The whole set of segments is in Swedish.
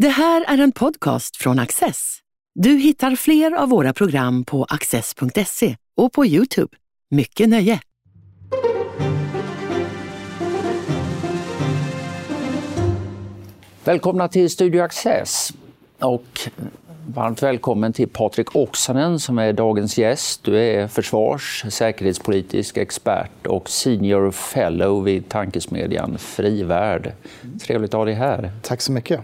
Det här är en podcast från Access. Du hittar fler av våra program på access.se och på Youtube. Mycket nöje! Välkomna till Studio Access och varmt välkommen till Patrik Oksanen som är dagens gäst. Du är försvars säkerhetspolitisk expert och senior fellow vid tankesmedjan Frivärd. Trevligt att ha dig här. Tack så mycket.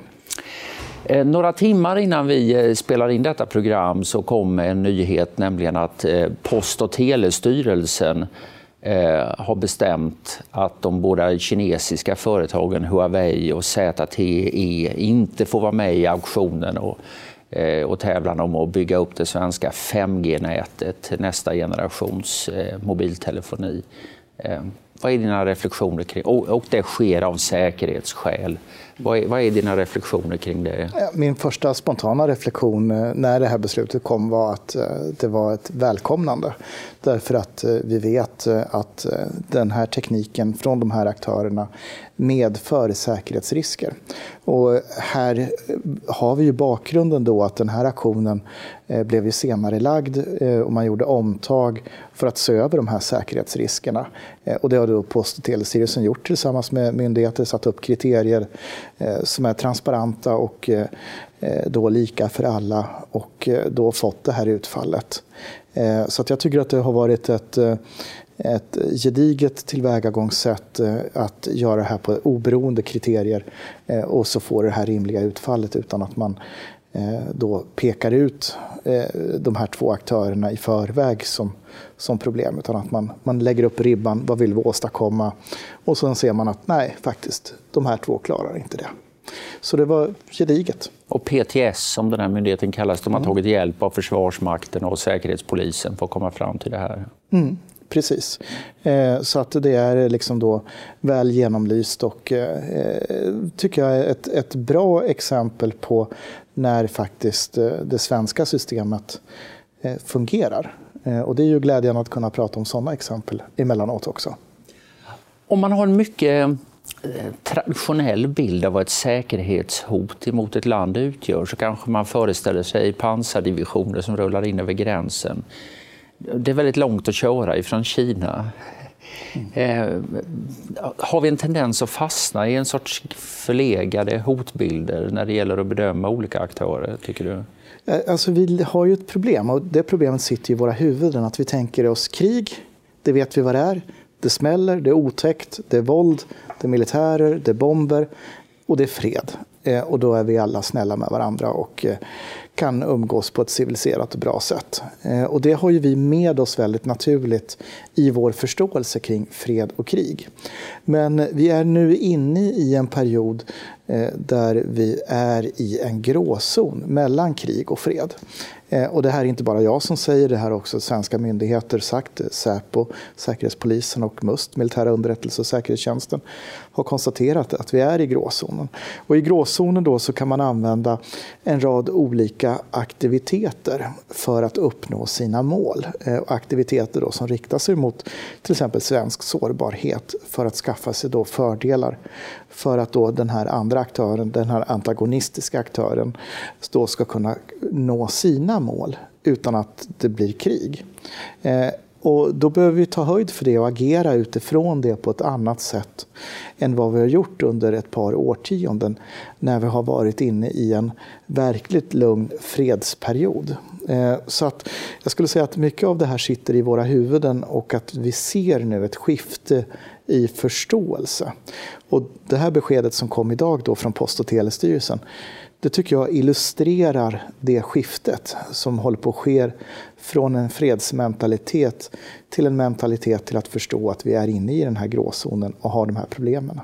Eh, några timmar innan vi eh, spelar in detta program så kom en nyhet, nämligen att eh, Post och telestyrelsen har bestämt att de båda kinesiska företagen Huawei och ZTE inte får vara med i auktionen och, och tävlan om att bygga upp det svenska 5G-nätet, nästa generations mobiltelefoni. Vad är dina reflektioner kring och, det sker av säkerhetsskäl? Vad är, vad är dina reflektioner kring det? Min första spontana reflektion eh, när det här beslutet kom var att eh, det var ett välkomnande. Därför att eh, vi vet att den här tekniken från de här aktörerna medför säkerhetsrisker. Och här har vi ju bakgrunden då att den här aktionen blev ju senare lagd och man gjorde omtag för att se över de här säkerhetsriskerna. Och det har då Post och telestyrelsen gjort tillsammans med myndigheter, satt upp kriterier Eh, som är transparenta och eh, eh, då lika för alla och då fått det här utfallet. Så att jag tycker att det har varit ett, ett gediget tillvägagångssätt att göra det här på oberoende kriterier och så får det här rimliga utfallet utan att man då pekar ut de här två aktörerna i förväg som, som problem. Utan att man, man lägger upp ribban, vad vill vi åstadkomma? Och sen ser man att nej, faktiskt, de här två klarar inte det. Så det var gediget. Och PTS, som den här myndigheten kallas, de har mm. tagit hjälp av Försvarsmakten och Säkerhetspolisen för att komma fram till det här. Mm, precis. Eh, så att det är liksom då väl genomlyst och eh, tycker jag är ett, ett bra exempel på när faktiskt eh, det svenska systemet eh, fungerar. Eh, och det är ju glädjande att kunna prata om sådana exempel emellanåt också. Om man har en mycket eh, traditionell bild av vad ett säkerhetshot emot ett land utgör så kanske man föreställer sig pansardivisioner som rullar in över gränsen. Det är väldigt långt att köra ifrån Kina. Mm. har vi en tendens att fastna i en sorts förlegade hotbilder när det gäller att bedöma olika aktörer, tycker du? Eh, alltså, vi har ju ett problem och det problemet sitter i våra huvuden. Att vi tänker oss krig, det vet vi vad det är. Det smäller, det är otäckt, det är våld, det är militärer, det är bomber och det är fred. Eh, och då är vi alla snälla med varandra och eh, kan umgås på ett civiliserat och bra sätt. Och det har ju vi med oss väldigt naturligt i vår förståelse kring fred och krig. Men vi är nu inne i en period Eh, där vi är i en gråzon mellan krig och fred. Eh, och det här är inte bara jag som säger det här också svenska myndigheter sagt. Säpo, Säkerhetspolisen och MUST, Militära underrättelse och säkerhetstjänsten, har konstaterat att vi är i gråzonen. Och i gråzonen då så kan man använda en rad olika aktiviteter för att uppnå sina mål. Eh, aktiviteter då som riktar sig mot till exempel svensk sårbarhet för att skaffa sig då fördelar för att då den här andra aktören, den här antagonistiska aktören, då ska kunna nå sina mål utan att det blir krig. Eh, och då behöver vi ta höjd för det och agera utifrån det på ett annat sätt än vad vi har gjort under ett par årtionden när vi har varit inne i en verkligt lugn fredsperiod. Eh, så att jag skulle säga att mycket av det här sitter i våra huvuden och att vi ser nu ett skifte i förståelse. Och det här beskedet som kom idag då från Post och telestyrelsen det tycker jag illustrerar det skiftet som håller på att ske från en fredsmentalitet till en mentalitet till att förstå att vi är inne i den här gråzonen och har de här problemen.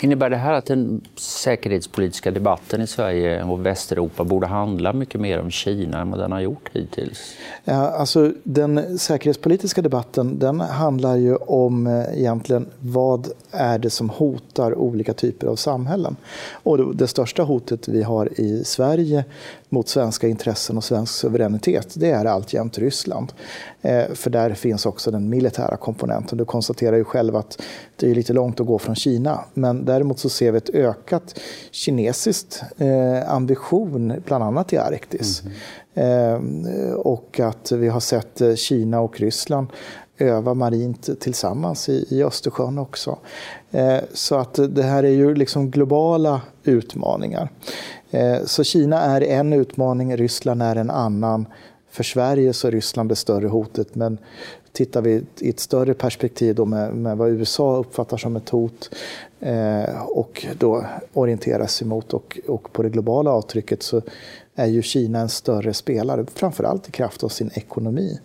Innebär det här att den säkerhetspolitiska debatten i Sverige och Västeuropa borde handla mycket mer om Kina än vad den har gjort hittills? Ja, alltså, den säkerhetspolitiska debatten den handlar ju om eh, egentligen vad är det som hotar olika typer av samhällen. Och det största hotet vi har i Sverige mot svenska intressen och svensk suveränitet, det är alltjämt Ryssland. Eh, för där finns också den militära komponenten. Du konstaterar ju själv att det är lite långt att gå från Kina. Men däremot så ser vi ett ökat kinesiskt eh, ambition, bland annat i Arktis. Mm. Eh, och att vi har sett eh, Kina och Ryssland öva marint tillsammans i, i Östersjön också. Eh, så att det här är ju liksom globala utmaningar. Eh, så Kina är en utmaning, Ryssland är en annan. För Sverige så är Ryssland det större hotet, men tittar vi i ett större perspektiv då med, med vad USA uppfattar som ett hot eh, och då orienteras emot och, och på det globala avtrycket så är ju Kina en större spelare, framförallt i kraft av sin ekonomi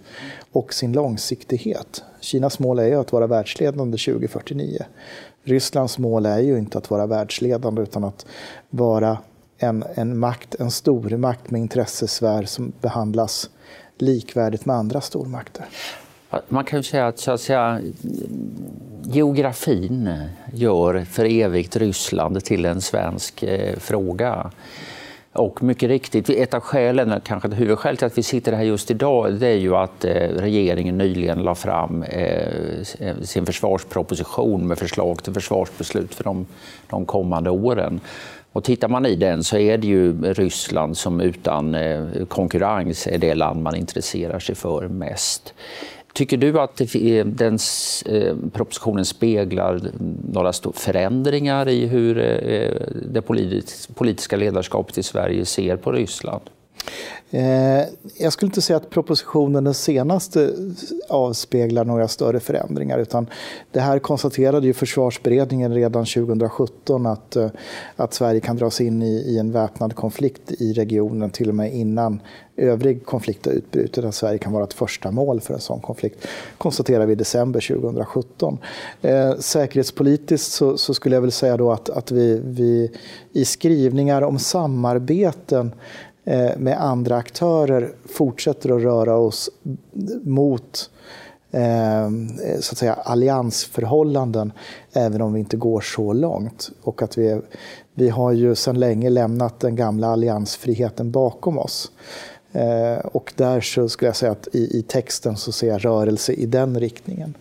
och sin långsiktighet. Kinas mål är ju att vara världsledande 2049. Rysslands mål är ju inte att vara världsledande utan att vara en, en makt, en stormakt med intressesfär som behandlas likvärdigt med andra stormakter. Man kan ju säga att, så att säga, geografin gör för evigt Ryssland till en svensk eh, fråga. Och mycket riktigt, ett av skälen, kanske huvudskälet till att vi sitter här just idag, det är ju att eh, regeringen nyligen la fram eh, sin försvarsproposition med förslag till försvarsbeslut för de, de kommande åren. Och tittar man i den så är det ju Ryssland som utan eh, konkurrens är det land man intresserar sig för mest. Tycker du att eh, den eh, propositionen speglar några förändringar i hur eh, det politiska ledarskapet i Sverige ser på Ryssland? Eh, jag skulle inte säga att propositionen den senaste avspeglar några större förändringar. Utan det här konstaterade ju försvarsberedningen redan 2017 att, eh, att Sverige kan dras in i, i en väpnad konflikt i regionen till och med innan övrig konflikt har utbrutit. Att Sverige kan vara ett första mål för en sån konflikt. konstaterar vi i december 2017. Eh, säkerhetspolitiskt så, så, skulle jag väl säga då att, att vi, vi i skrivningar om samarbeten Eh, med andra aktörer fortsätter att röra oss mot eh, så att säga, alliansförhållanden även om vi inte går så långt. Och att vi, vi har ju sedan länge lämnat den gamla alliansfriheten bakom oss. Eh, och där så skulle jag säga att i, i texten så ser jag rörelse i den riktningen.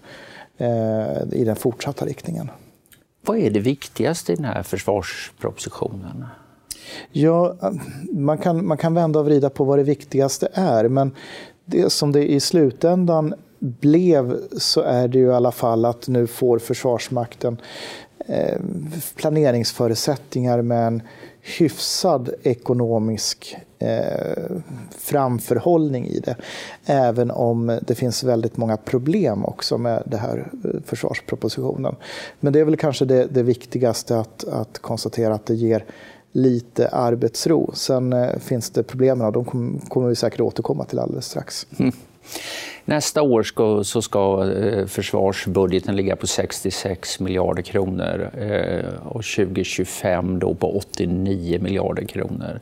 Eh, I den fortsatta riktningen. Vad är det viktigaste i den här försvarspropositionen? Ja, man kan, man kan vända och vrida på vad det viktigaste är, men det som det i slutändan blev så är det ju i alla fall att nu får Försvarsmakten eh, planeringsförutsättningar med en hyfsad ekonomisk eh, framförhållning i det. Även om det finns väldigt många problem också med den här eh, försvarspropositionen. Men det är väl kanske det, det viktigaste att, att konstatera att det ger lite arbetsro. Sen eh, finns det problem och de kommer, vi säkert återkomma till alldeles strax. Mm. Nästa år ska, så ska eh, försvarsbudgeten ligga på 66 miljarder kronor eh, och 2025 då på 89 miljarder kronor.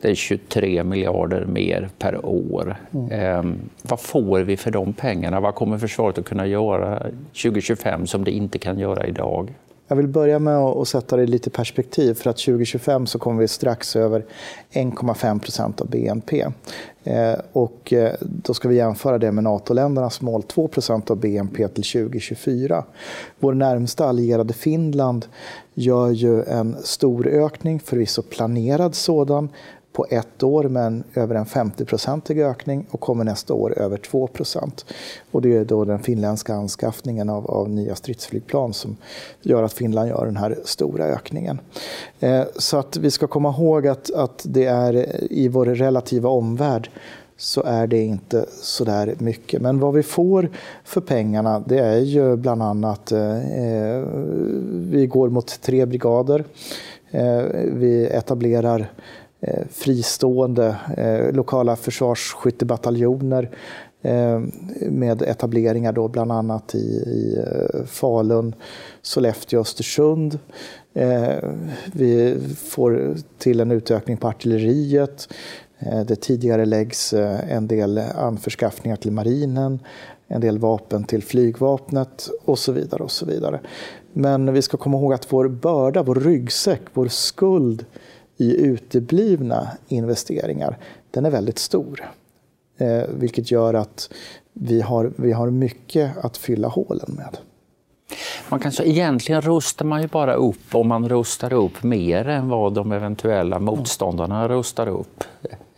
Det är 23 miljarder mer per år. Mm. Eh, vad får vi för de pengarna? Vad kommer försvaret att kunna göra 2025 som det inte kan göra idag? Jag vill börja med att sätta det i lite perspektiv. För att 2025 så kommer vi strax över 1,5 procent av BNP. Eh, och eh, då ska vi jämföra det med NATO-ländernas mål 2 procent av BNP till 2024. Vår närmsta allierade Finland gör ju en stor ökning, förvisso planerad sådan, på ett år med en, över en 50-procentig ökning och kommer nästa år över 2 procent. Och det är då den finländska anskaffningen av, av, nya stridsflygplan som gör att Finland gör den här stora ökningen. Eh, så att vi ska komma ihåg att, att det är i vår relativa omvärld så är det inte så där mycket. Men vad vi får för pengarna det är ju bland annat eh, eh vi går mot tre brigader. Eh, vi etablerar Eh, Eh, fristående eh, lokala försvarsskyttebataljoner eh, med etableringar då bland annat i, i eh, Falun, Sollefteå och Östersund. Eh, vi får till en utökning på artilleriet. Det tidigare läggs en del anförskaffningar till marinen, en del vapen till flygvapnet och så vidare. och så vidare. Men vi ska komma ihåg att vår börda, vår ryggsäck, vår skuld i uteblivna investeringar, den är väldigt stor. Eh, vilket gör att vi har, vi har mycket att fylla hålen med. Man kan, så egentligen rustar man ju bara upp om man rustar upp mer än vad de eventuella motståndarna rustar upp.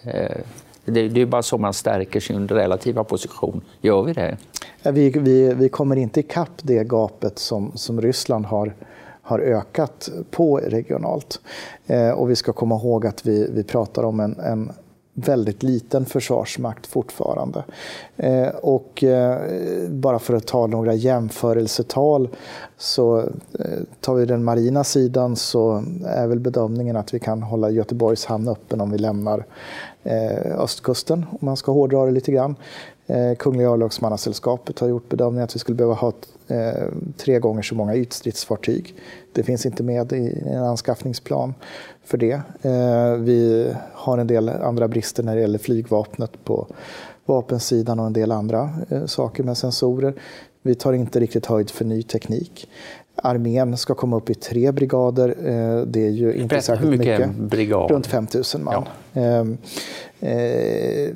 Eh, det, det är bara så man stärker sin relativa position. Gör vi det? Vi, vi, vi kommer inte ikapp det gapet som, som Ryssland har, har ökat på regionalt. Eh, och vi ska komma ihåg att vi, vi pratar om en, en väldigt liten försvarsmakt fortfarande. Eh, och eh, bara för att ta några jämförelsetal så eh, tar vi den marina sidan så är väl bedömningen att vi kan hålla Göteborgs hamn öppen om vi lämnar eh, östkusten, om man ska hårdra det lite grann. Eh, Kungliga örlogsmannasällskapet har gjort bedömningen att vi skulle behöva ha eh, tre gånger så många ytstridsfartyg. Det finns inte med i en anskaffningsplan för det. Eh, vi har en del andra brister när det gäller flygvapnet på vapensidan och en del andra eh, saker med sensorer. Vi tar inte riktigt höjd för ny teknik. Armén ska komma upp i tre brigader. Eh, det är ju inte Berätta, särskilt hur mycket, brigad? Runt 5 000 man. Ja. Ehm, eh,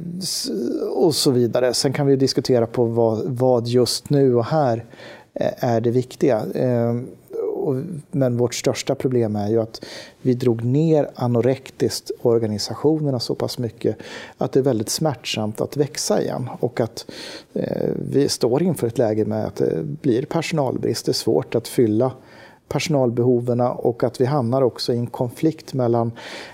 och så vidare. Sen kan vi diskutera på vad, vad just nu och här är det viktiga. Ehm, men vårt största problem är ju att vi drog ner anorektiskt organisationerna så pass mycket att det är väldigt smärtsamt att växa igen. Och att eh, vi står inför ett läge med att det blir personalbrist. Det är svårt att fylla personalbehoven och att vi hamnar också i en konflikt mellan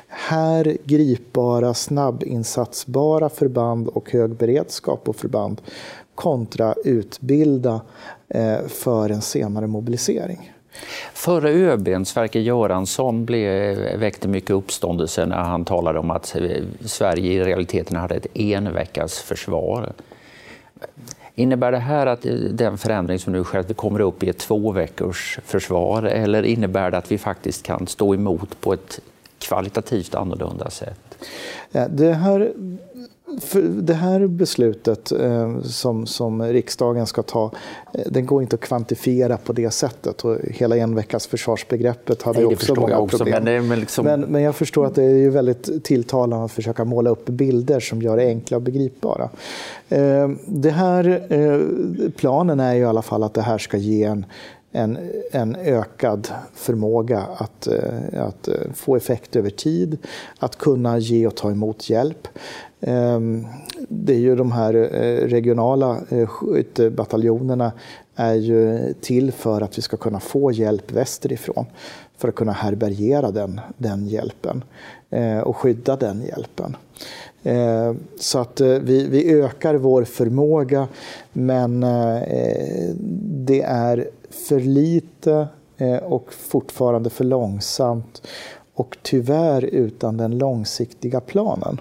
här gripbara, snabbinsatsbara förband och hög beredskap och förband kontra utbilda eh, för en senare mobilisering. Förre ÖBn Sverker Göransson blev, väckte mycket uppståndelse när han talade om att eh, Sverige i realiteten hade ett enveckas försvar. Innebär det här att eh, den förändring som nu sker, att vi kommer upp i ett två veckors försvar eller innebär det att vi faktiskt kan stå emot på ett kvalitativt annorlunda sätt? Det här för det här beslutet eh, som, som riksdagen ska ta, eh, den går inte att kvantifiera på det sättet. Och hela en veckas försvarsbegreppet hade Nej, också många också, problem. Men, men, liksom... men, men, jag förstår att det är ju väldigt tilltalande att försöka måla upp bilder som gör det enkla och begripbara. Eh, det här, eh, planen är ju i alla fall att det här ska ge en en, en ökad förmåga att, eh, att eh, få effekt över tid, att kunna ge och ta emot hjälp. Ehm, det är ju de här eh, regionala eh, skyttebataljonerna är ju till för att vi ska kunna få hjälp västerifrån för att kunna härbärgera den, den hjälpen eh, och skydda den hjälpen. Ehm, så att vi, vi ökar vår förmåga men det är för lite och fortfarande för långsamt och tyvärr utan den långsiktiga planen.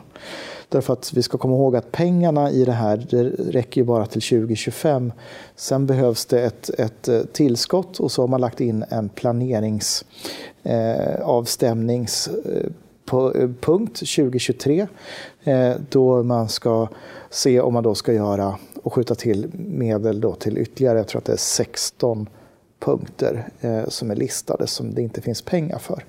Därför att vi ska komma ihåg att pengarna i det här det räcker ju bara till 2025. Sen behövs det ett, ett eh, tillskott och så har man lagt in en planeringsavstämningspunkt eh, 2023 eh, eh, då man ska se om man då ska göra och skjuta till medel då till ytterligare, jag tror att det är 16 punkter eh, som är listade som det inte finns pengar för.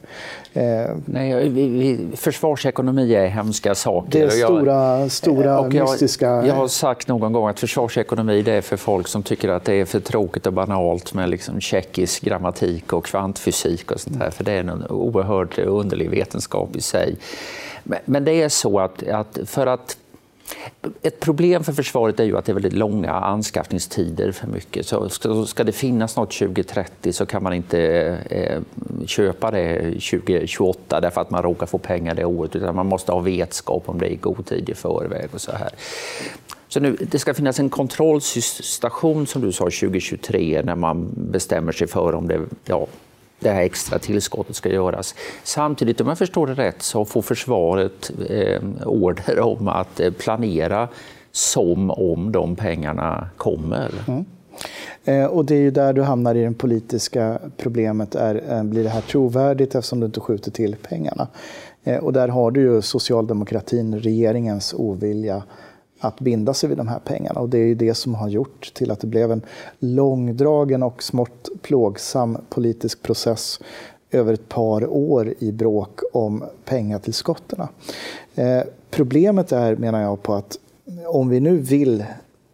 Eh, Nej, vi, vi, försvarsekonomi är hemska saker. Det är stora, jag, stora och jag, mystiska... Jag har sagt någon gång att försvarsekonomi det är för folk som tycker att det är för tråkigt och banalt med liksom tjeckisk grammatik och kvantfysik och sånt där, för det är en oerhört underlig vetenskap i sig. Men, men det är så att, att för att ett problem för försvaret är ju att det är väldigt långa anskaffningstider för mycket. Så ska, det finnas något 2030 så kan man inte eh, köpa det 2028 därför att man råkar få pengar det året, utan man måste ha vetskap om det i god tid i förväg. och så här. Så nu, det ska finnas en kontrollstation som du sa 2023 när man bestämmer sig för om det ja, det här extra tillskottet ska göras. Samtidigt, om jag förstår det rätt, så får försvaret eh, order om att eh, planera som om de pengarna kommer. Mm. Eh, och det är ju där du hamnar i det politiska problemet. Är, eh, blir det här trovärdigt eftersom du inte skjuter till pengarna? Och där har du ju socialdemokratin, regeringens ovilja att binda sig vid de här pengarna. Och det är ju det som har gjort till att det blev en långdragen och smått plågsam politisk process över ett par år i bråk om pengatillskotten. Eh, problemet är, menar jag, på att om vi nu vill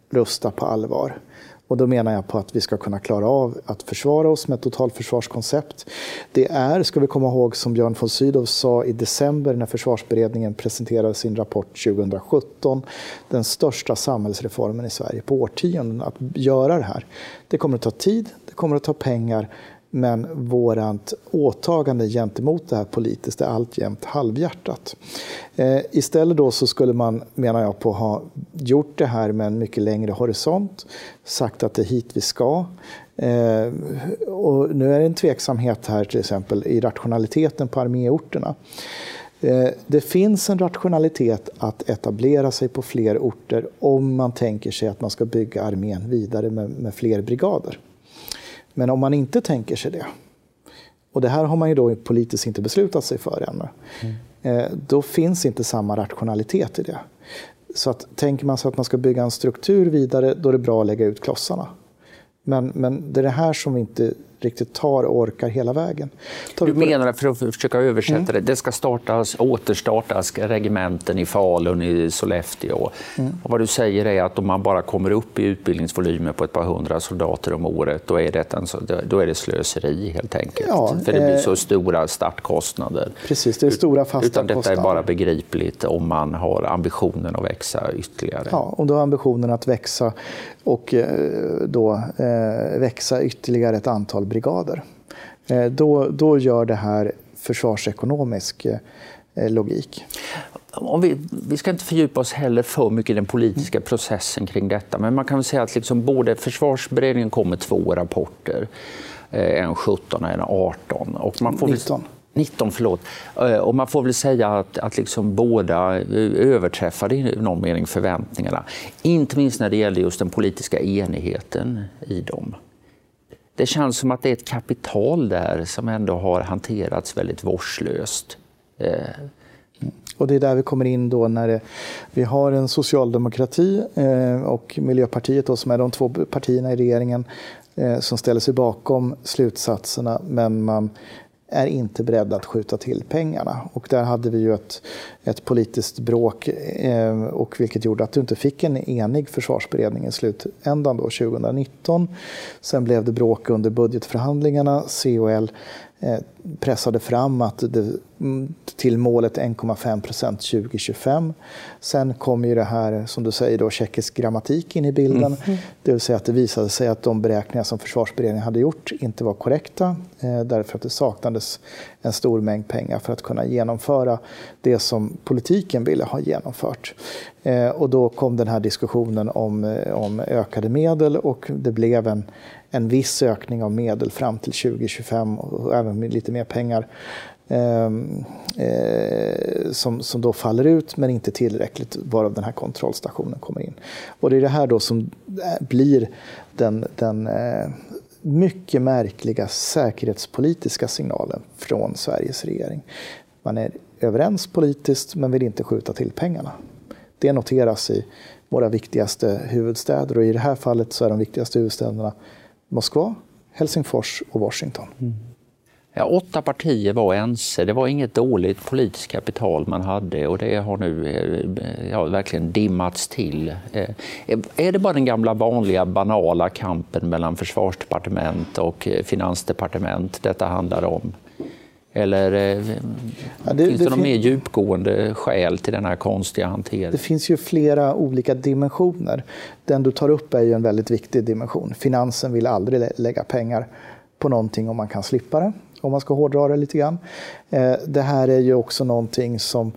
rusta på allvar och då menar jag på att vi ska kunna klara av att försvara oss med ett totalförsvarskoncept. Det är, ska vi komma ihåg, som Björn von Sydow sa i december när försvarsberedningen presenterade sin rapport 2017, den största samhällsreformen i Sverige på årtionden att göra det här. Det kommer att ta tid, det kommer att ta pengar, men vårt åtagande gentemot det här politiskt är alltjämt halvhjärtat. Eh, istället då så skulle man, menar jag, på ha gjort det här med en mycket längre horisont, sagt att det är hit vi ska. Eh, och nu är det en tveksamhet här till exempel i rationaliteten på arméorterna. Eh, det finns en rationalitet att etablera sig på fler orter om man tänker sig att man ska bygga armén vidare med, med fler brigader. Men om man inte tänker sig det, och det här har man ju då politiskt inte beslutat sig för ännu, mm. då finns inte samma rationalitet i det. Så att, tänker man sig att man ska bygga en struktur vidare, då är det bra att lägga ut klossarna. Men, men det är det här som vi inte riktigt tar och orkar hela vägen. Tar du menar, för att försöka översätta mm. det, det ska startas, återstartas regementen i Falun, i Sollefteå. Mm. Och vad du säger är att om man bara kommer upp i utbildningsvolymer på ett par hundra soldater om året, då är det, en, då är det slöseri helt enkelt. Ja, för det blir eh, så stora startkostnader. Precis, det är stora fasta Utan detta kostnader. är bara begripligt om man har ambitionen att växa ytterligare. Ja, och då har ambitionen att växa och eh, då eh, växa ytterligare ett antal brigader. Eh, då, då gör det här försvarsekonomisk eh, logik. Om vi, vi ska inte fördjupa oss heller för mycket i den politiska processen kring detta, men man kan säga att liksom både försvarsberedningen kom med två rapporter, eh, en 17 och en 18. Och man får 19. 19, förlåt. Och man får väl säga att, att liksom båda överträffade i någon mening förväntningarna. Inte minst när det gäller just den politiska enigheten i dem det känns som att det är ett kapital där som ändå har hanterats väldigt vårdslöst. Eh. Och det är där vi kommer in då när det, vi har en socialdemokrati eh, och Miljöpartiet då, som är de två partierna i regeringen eh, som ställer sig bakom slutsatserna men man är inte beredda att skjuta till pengarna. Och där hade vi ju ett, ett politiskt bråk, eh, och vilket gjorde att du inte fick en enig försvarsberedning i slutändan då, 2019. Sen blev det bråk under budgetförhandlingarna. COL pressade fram att det, mm, till målet 1,5 procent 2025. Sen kom ju det här, som du säger, då, tjeckisk grammatik in i bilden. Mm. Det vill säga att det visade sig att de beräkningar som försvarsberedningen hade gjort inte var korrekta eh, därför att det saknades en stor mängd pengar för att kunna genomföra det som politiken ville ha genomfört. Eh, och då kom den här diskussionen om, eh, om ökade medel och det blev en, en viss ökning av medel fram till 2025 och även med lite mer pengar ehm, eh, som, som då faller ut men inte tillräckligt varav den här kontrollstationen kommer in. Och det är det här då som eh, blir den, den eh, mycket märkliga säkerhetspolitiska signalen från Sveriges regering. Man är överens politiskt men vill inte skjuta till pengarna. Det noteras i våra viktigaste huvudstäder och i det här fallet så är de viktigaste huvudstäderna Moskva, Helsingfors och Washington. Mm. Ja, åtta partier var ense. Det var inget dåligt politiskt kapital man hade och det har nu eh, ja, verkligen dimmats till. Eh, är det bara den gamla vanliga banala kampen mellan försvarsdepartement och eh, finansdepartement detta handlar om? Eller ja, det, finns det, det någon mer djupgående skäl till den här konstiga hanteringen? Det finns ju flera olika dimensioner. Den du tar upp är ju en väldigt viktig dimension. Finansen vill aldrig lägga pengar på någonting om man kan slippa det om man ska hårdra det lite grann. Eh, det här är ju också någonting som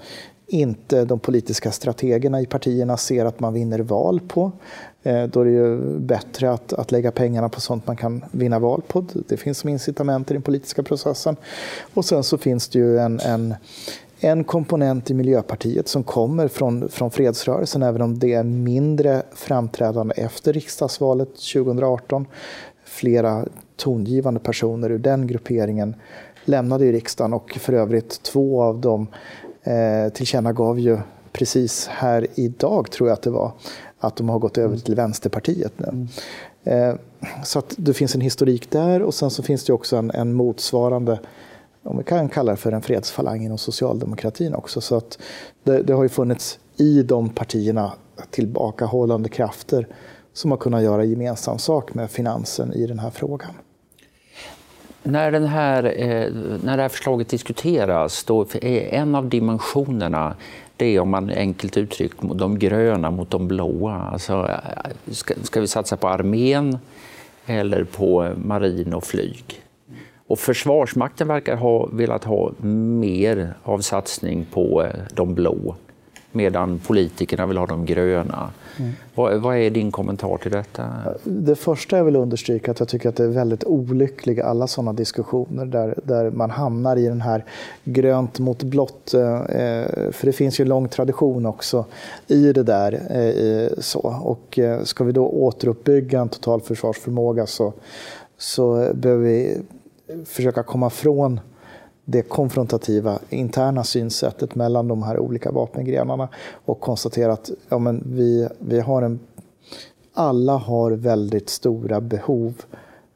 inte de politiska strategerna i partierna ser att man vinner val på. Eh, då är det ju bättre att, att lägga pengarna på sånt man kan vinna val på. Det finns som incitament i den politiska processen. Och sen så finns det ju en, en, en komponent i Miljöpartiet som kommer från, från fredsrörelsen, även om det är mindre framträdande efter riksdagsvalet 2018. Flera tongivande personer ur den grupperingen lämnade ju riksdagen och för övrigt två av dem eh, tillkännagav ju precis här idag, tror jag att det var, att de har gått över till Vänsterpartiet nu. Mm. Eh, så att det finns en historik där och sen så finns det också en, en motsvarande om vi kan kalla det för en fredsfalang inom socialdemokratin också. Så att det, det har ju funnits i de partierna tillbakahållande krafter som har kunnat göra gemensam sak med finansen i den här frågan. När, den här, eh, när det här förslaget diskuteras, då är en av dimensionerna det är om man enkelt uttryckt de gröna mot de blåa. Alltså, ska, ska vi satsa på armén eller på marin och flyg? Och Försvarsmakten verkar ha velat ha mer av satsning på de blå medan politikerna vill ha de gröna. Mm. Vad, vad, är din kommentar till detta? Det första jag vill understryka är att jag tycker att det är väldigt olyckliga alla sådana diskussioner där, där man hamnar i den här grönt mot blått. Eh, för det finns ju en lång tradition också i det där. Eh, så. Och ska vi då återuppbygga en totalförsvarsförmåga så, så behöver vi försöka komma från det konfrontativa interna synsättet mellan de här olika vapengrenarna och konstatera att ja, men vi, vi har en, alla har väldigt stora behov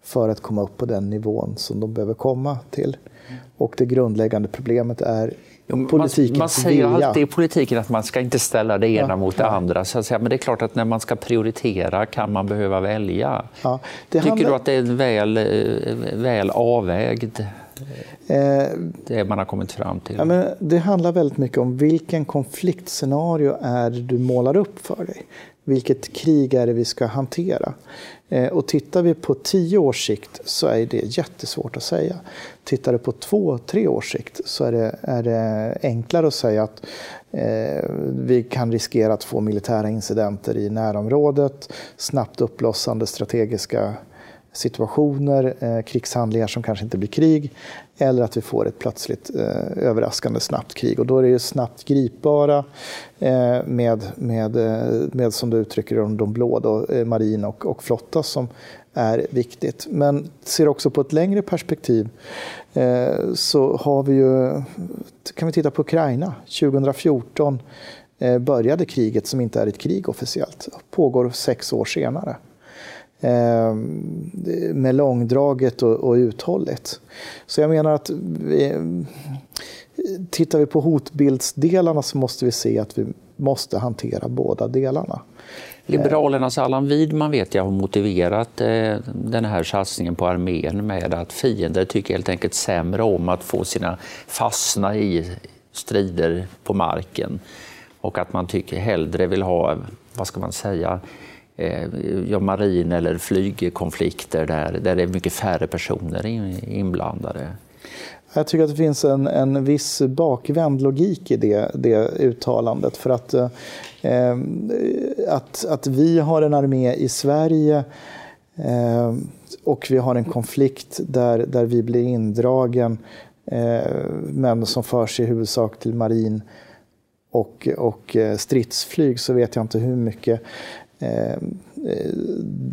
för att komma upp på den nivån som de behöver komma till. Och det grundläggande problemet är politikens man, man säger vilja. alltid i politiken att man ska inte ställa det ena ja, mot det ja. andra. Så att säga. Men det är klart att när man ska prioritera kan man behöva välja. Ja, Tycker handlar... du att det är väl, eh, väl avvägd det man har kommit fram till? Ja, men det handlar väldigt mycket om vilken konfliktscenario är det du målar upp för dig. Vilket krig är det vi ska hantera? Eh, och tittar vi på tio års sikt så är det jättesvårt att säga. Tittar du på två, tre års sikt så är det, är det enklare att säga att eh, vi kan riskera att få militära incidenter i närområdet, snabbt uppblossande strategiska situationer, eh, krigshandlingar som kanske inte blir krig, eller att vi får ett plötsligt eh, överraskande snabbt krig. Och då är det snabbt gripbara eh, med, med, eh, med, som du uttrycker de, de blå, då, eh, marin och, och flotta som är viktigt. Men ser också på ett längre perspektiv eh, så har vi ju, kan vi titta på Ukraina. 2014 eh, började kriget som inte är ett krig officiellt, pågår sex år senare. Eh, med långdraget och, och uthålligt. Så jag menar att vi, tittar vi på hotbildsdelarna så måste vi se att vi måste hantera båda delarna. Liberalernas Allan Widman vet jag har motiverat eh, den här satsningen på armén med att fiender tycker helt enkelt sämre om att få sina fastna i strider på marken och att man tycker hellre vill ha, vad ska man säga, Eh, ja, marin eller flygkonflikter där, där det är mycket färre personer inblandade. Jag tycker att det finns en, en viss bakvänd logik i det, det uttalandet. För att, eh, att, att vi har en armé i Sverige eh, och vi har en konflikt där, där vi blir indragen eh, men som förs i huvudsak till marin och, och eh, stridsflyg så vet jag inte hur mycket Eh,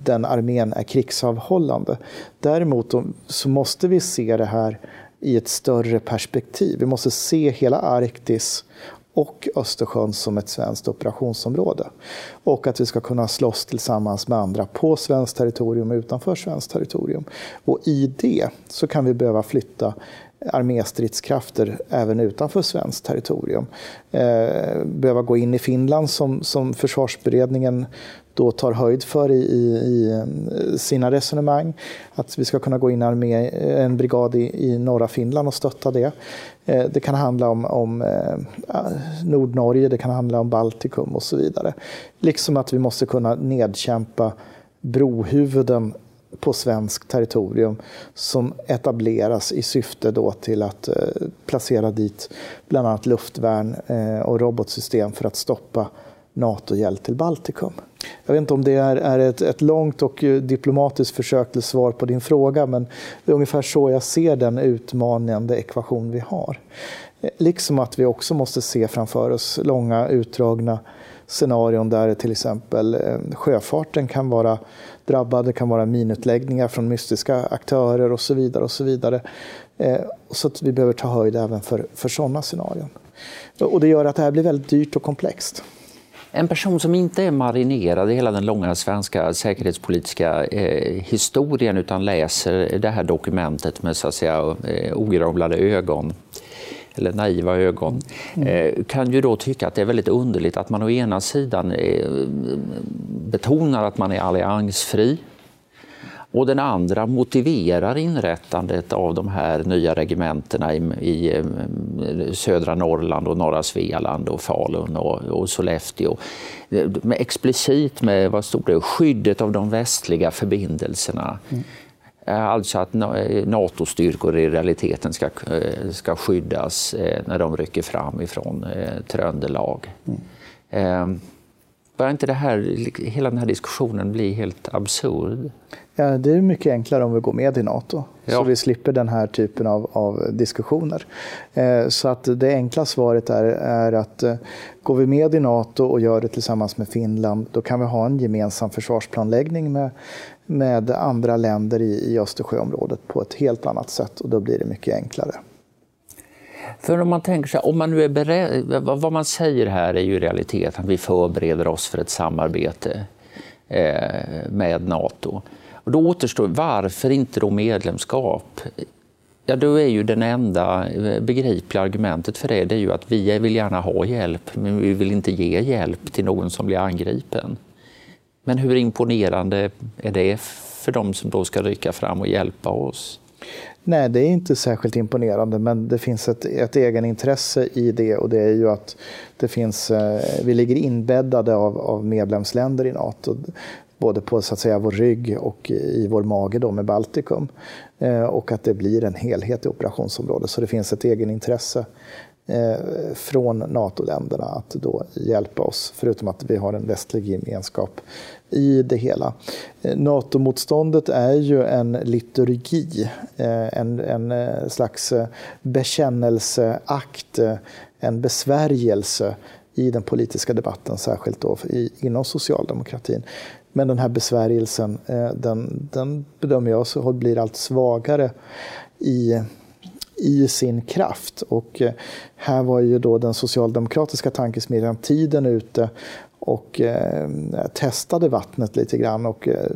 den armén är krigsavhållande. Däremot så måste vi se det här i ett större perspektiv. Vi måste se hela Arktis och Östersjön som ett svenskt operationsområde. Och att vi ska kunna slåss tillsammans med andra på svenskt territorium och utanför svenskt territorium. Och i det så kan vi behöva flytta arméstridskrafter även utanför svenskt territorium. Eh, behöva gå in i Finland som, som försvarsberedningen då tar höjd för i, i, i, eh, sina resonemang. Att vi ska kunna gå in armé, eh, en brigad i, i norra Finland och stötta det. Eh, det kan handla om, om eh, ah, Nordnorge, det kan handla om Baltikum och så vidare. Liksom att vi måste kunna nedkämpa brohuvuden på svenskt territorium som etableras i syfte då till att eh, placera dit bland annat luftvärn eh, och robotsystem för att stoppa NATO-hjälp till Baltikum. Jag vet inte om det är, är ett, ett, långt och eh, diplomatiskt försök till svar på din fråga, men det är ungefär så jag ser den utmanande ekvation vi har. Eh, liksom att vi också måste se framför oss långa utdragna scenarion där till exempel eh, sjöfarten kan vara drabbad, det kan vara minutläggningar från mystiska aktörer och så vidare. och Så vidare. Så att vi behöver ta höjd även för, för sådana scenarion. Och det gör att det här blir väldigt dyrt och komplext. En person som inte är marinerad i hela den långa svenska säkerhetspolitiska eh, historien utan läser det här dokumentet med så att säga, eh, ögon eller naiva ögon, mm. eh, kan ju då tycka att det är väldigt underligt att man å ena sidan eh, betonar att man är alliansfri. Och den andra motiverar inrättandet av de här nya regementena i, i eh, södra Norrland och norra Svealand och Falun och, och Sollefteå. Med, explicit med vad stod det, skyddet av de västliga förbindelserna. Mm. Alltså att eh, NATO-styrkor i realiteten ska, ska skyddas när de rycker fram ifrån Tröndelag. Mm. Börjar inte det här, hela den här diskussionen bli helt absurd? Ja, det är mycket enklare om vi går med i Nato, ja. så vi slipper den här typen av, av diskussioner. Eh, så att det enkla svaret är, är att eh, går vi med i Nato och gör det tillsammans med Finland, då kan vi ha en gemensam försvarsplanläggning med, med andra länder i, i Östersjöområdet på ett helt annat sätt och då blir det mycket enklare. För om man tänker sig, om man nu är beredd, vad man säger här är ju i realiteten att vi förbereder oss för ett samarbete eh, med Nato. Och då återstår, varför inte då medlemskap? Ja, då är ju den enda eh, begripliga argumentet för det, det är ju att vi vill gärna ha hjälp, men vi vill inte ge hjälp till någon som blir angripen. Men hur imponerande är det för de som då ska rycka fram och hjälpa oss? Nej, det är inte särskilt imponerande, men det finns ett, ett egenintresse i det och det är ju att det finns, eh, vi ligger inbäddade av, av medlemsländer i Nato både på så att säga, vår rygg och i vår mage då med Baltikum. Eh, och att det blir en helhet i operationsområdet. Så det finns ett egenintresse eh, från NATO-länderna att då hjälpa oss, förutom att vi har en västlig gemenskap i det hela. Eh, NATO-motståndet är ju en liturgi, eh, en, en eh, slags eh, bekännelseakt, en besvärjelse i den politiska debatten, särskilt då i, inom socialdemokratin. Men den här besvärjelsen, eh, den, den bedömer jag så blir allt svagare i, i sin kraft. Och eh, här var ju då den socialdemokratiska tankesmedjan Tiden ute och eh, testade vattnet lite grann och eh,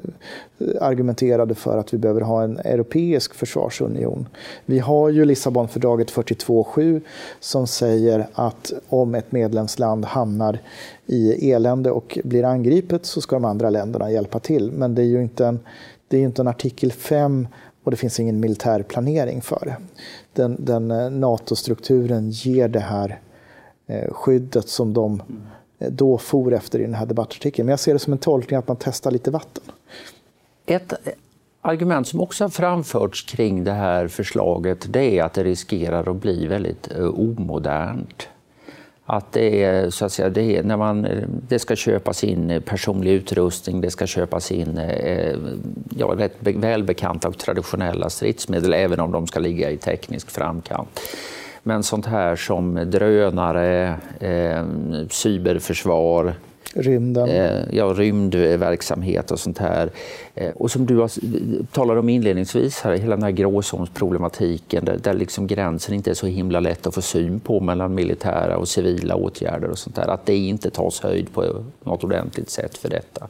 argumenterade för att vi behöver ha en europeisk försvarsunion. Vi har ju Lissabonfördraget 42.7 som säger att om ett medlemsland hamnar i elände och blir angripet så ska de andra länderna hjälpa till. Men det är ju inte en, det är inte en artikel 5 och det finns ingen militär planering för det. Den, den eh, NATO-strukturen ger det här eh, skyddet som de Eh, då for efter i den här debattartikeln. Men jag ser det som en tolkning att man testar lite vatten. Ett eh, argument som också har framförts kring det här förslaget det är att det riskerar att bli väldigt eh, omodernt. Att det, är, så att säga, det, är, när man, det ska köpas in personlig utrustning, det ska köpas in eh, ja, rätt välbekanta och traditionella stridsmedel även om de ska ligga i teknisk framkant. Men sånt här som drönare, eh, cyberförsvar, Rymden. Eh, ja, rymdverksamhet och sånt här. Eh, och som du talade om inledningsvis, här, hela den här gråzonsproblematiken där, där liksom gränsen inte är så himla lätt att få syn på mellan militära och civila åtgärder och sånt där. Att det inte tas höjd på något ordentligt sätt för detta.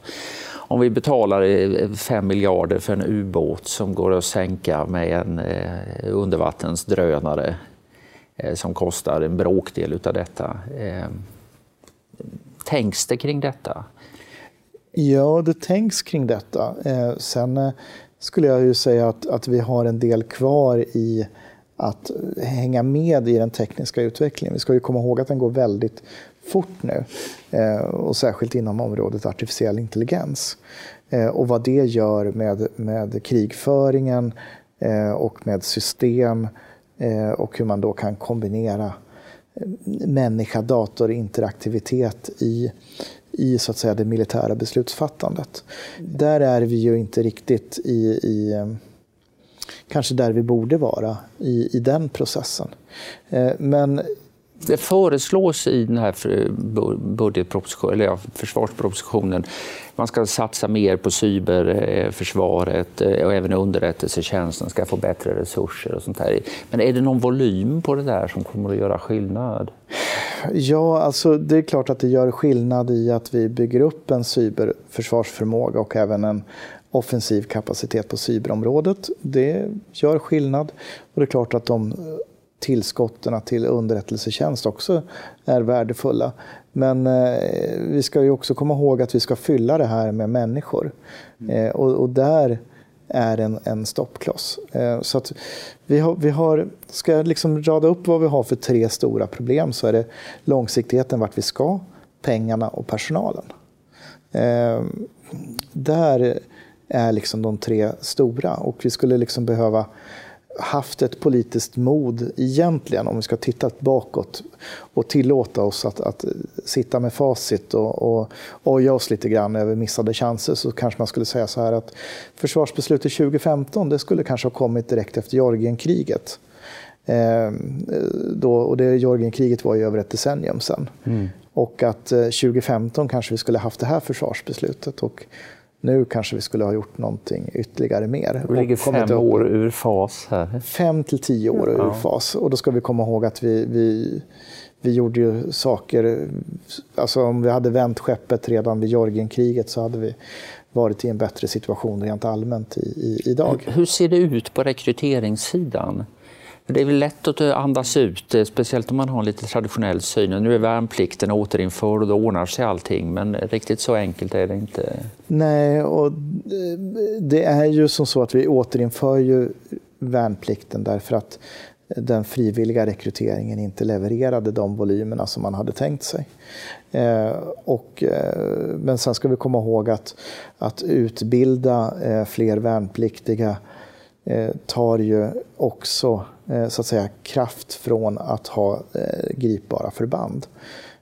Om vi betalar 5 eh, miljarder för en ubåt som går att sänka med en eh, undervattensdrönare Eh, som kostar en bråkdel utav detta. Eh, tänks det kring detta? Ja, det tänks kring detta. Eh, sen skulle jag ju säga att, att vi har en del kvar i att hänga med i den tekniska utvecklingen. Vi ska ju komma ihåg att den går väldigt fort nu. Och särskilt inom området artificiell intelligens. Och vad det gör med, med krigföringen och med system Eh, och hur man då kan kombinera eh, människa-dator-interaktivitet i, i så att säga, det militära beslutsfattandet. Där är vi ju inte riktigt i, i eh, kanske där vi borde vara i, i den processen. Men det föreslås i den här budgetpropositionen, eller ja, försvarspropositionen man ska satsa mer på cyberförsvaret eh, eh, och även underrättelsetjänsten ska få bättre resurser och sånt där. Men är det någon volym på det där som kommer att göra skillnad? Ja, alltså det är klart att det gör skillnad i att vi bygger upp en cyberförsvarsförmåga och även en offensiv kapacitet på cyberområdet. Det gör skillnad. Och det är klart att de tillskotten till underrättelsetjänst också är värdefulla. Men eh, vi ska ju också komma ihåg att vi ska fylla det här med människor. Eh, och, och, där är en, en stoppkloss. Eh, så att vi har, vi har, ska jag liksom rada upp vad vi har för tre stora problem så är det långsiktigheten vart vi ska, pengarna och personalen. Eh, där är liksom de tre stora och vi skulle liksom behöva haft ett politiskt mod egentligen, om vi ska titta bakåt och tillåta oss att, att sitta med facit och, och oja oss lite grann över missade chanser så kanske man skulle säga så här att försvarsbeslutet 2015 det skulle kanske ha kommit direkt efter Georgienkriget. Eh, då, och det Georgienkriget var ju över ett decennium sedan. Mm. Och att 2015 eh, kanske vi skulle haft det här försvarsbeslutet. Och nu kanske vi skulle ha gjort någonting ytterligare mer. Vi ligger fem år ur fas här. Fem till tio år ur ja. fas. Och då ska vi komma ihåg att vi, vi, vi gjorde ju saker... Alltså om vi hade vänt skeppet redan vid Georgienkriget så hade vi varit i en bättre situation rent allmänt i, i, idag. Hur ser det ut på rekryteringssidan? Det är väl lätt att eh, andas ut, eh, speciellt om man har en lite traditionell syn. Nu är värnplikten återinförd och då ordnar sig allting, men riktigt så enkelt är det inte. Nej, och det är ju som så att vi återinför ju värnplikten därför att den frivilliga rekryteringen inte levererade de volymerna som man hade tänkt sig. Eh, och, eh, men sen ska vi komma ihåg att, att utbilda eh, fler värnpliktiga eh, tar ju också Eh, så att säga, kraft från att ha eh, gripbara förband.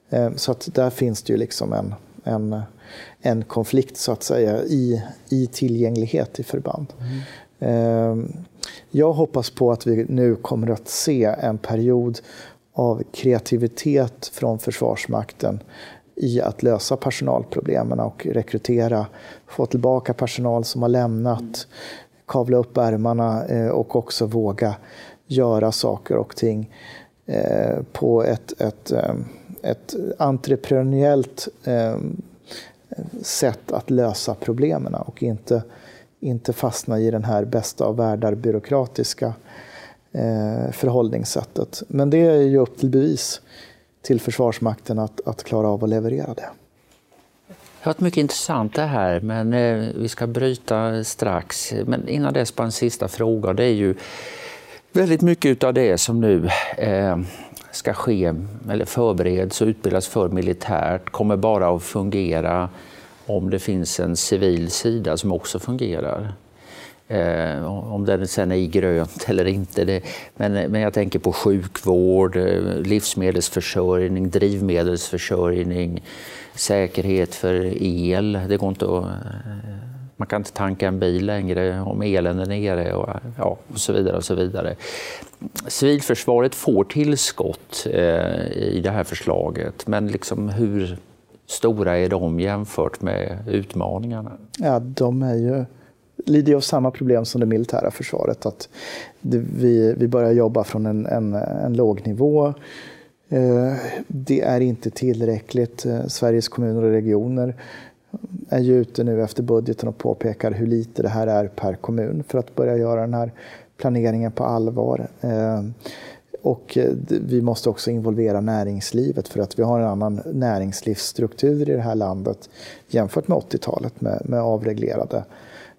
Eh, så att där finns det ju liksom en, en, en konflikt så att säga i, i tillgänglighet i förband. Mm. Jag hoppas på att vi nu kommer att se en period av kreativitet från Försvarsmakten i att lösa personalproblemen och rekrytera, få tillbaka personal som har lämnat, kavla upp ärmarna eh, och också våga göra saker och ting eh, på ett, ett, eh, ett entreprenöriellt sätt att lösa problemen och inte, inte fastna i den här bästa av världar byråkratiska förhållningssättet. Men det är ju upp till bevis till Försvarsmakten att, att klara av att leverera det. Det har varit mycket intressant det här, men eh, vi ska bryta strax. Men innan dess bara en sista fråga. Det är ju Väldigt mycket av det som nu eh, ska ske, eller förbereds och utbildas för militärt, kommer bara att fungera om det finns en civil sida som också fungerar. Eh, om den sen är i grönt eller inte. Det, men, men jag tänker på sjukvård, eh, livsmedelsförsörjning, drivmedelsförsörjning, säkerhet för el. Det går inte att eh, man kan inte tanka en bil längre om elen är nere och, ja, och så vidare. och så vidare. Civilförsvaret får tillskott eh, i det här förslaget, men liksom hur stora är de jämfört med utmaningarna? Ja, de är ju lider av samma problem som det militära försvaret. Att det, vi, vi börjar jobba från en, en, en låg nivå. Eh, det är inte tillräckligt. Eh, Sveriges kommuner och regioner är ju ute nu efter budgeten och påpekar hur lite det här är per kommun för att börja göra den här planeringen på allvar. Eh, och vi måste också involvera näringslivet för att vi har en annan näringslivsstruktur i det här landet jämfört med 80-talet med, med avreglerade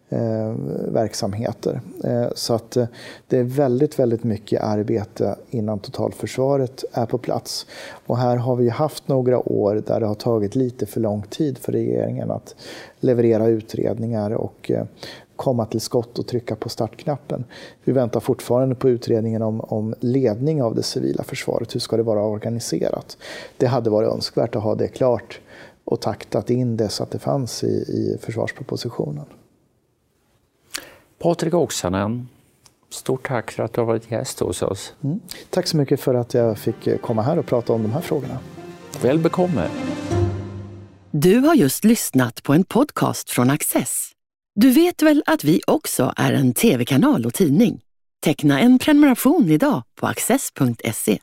eh, verksamheter. Eh, så att eh, det är väldigt, väldigt mycket arbete innan totalförsvaret är på plats. Och här har vi haft några år där det har tagit lite för lång tid för regeringen att leverera utredningar och eh, komma till skott och trycka på startknappen. Vi väntar fortfarande på utredningen om, om ledning av det civila försvaret. Hur ska det vara organiserat? Det hade varit önskvärt att ha det klart och taktat in det så att det fanns i, i försvarspropositionen. Patrik Oksanen, stort tack för att du har varit gäst hos oss. Mm. Tack så mycket för att jag fick komma här och prata om de här frågorna. Väl bekomme. Du har just lyssnat på en podcast från Access. Du vet väl att vi också är en tv-kanal och tidning? Teckna en prenumeration idag på access.se.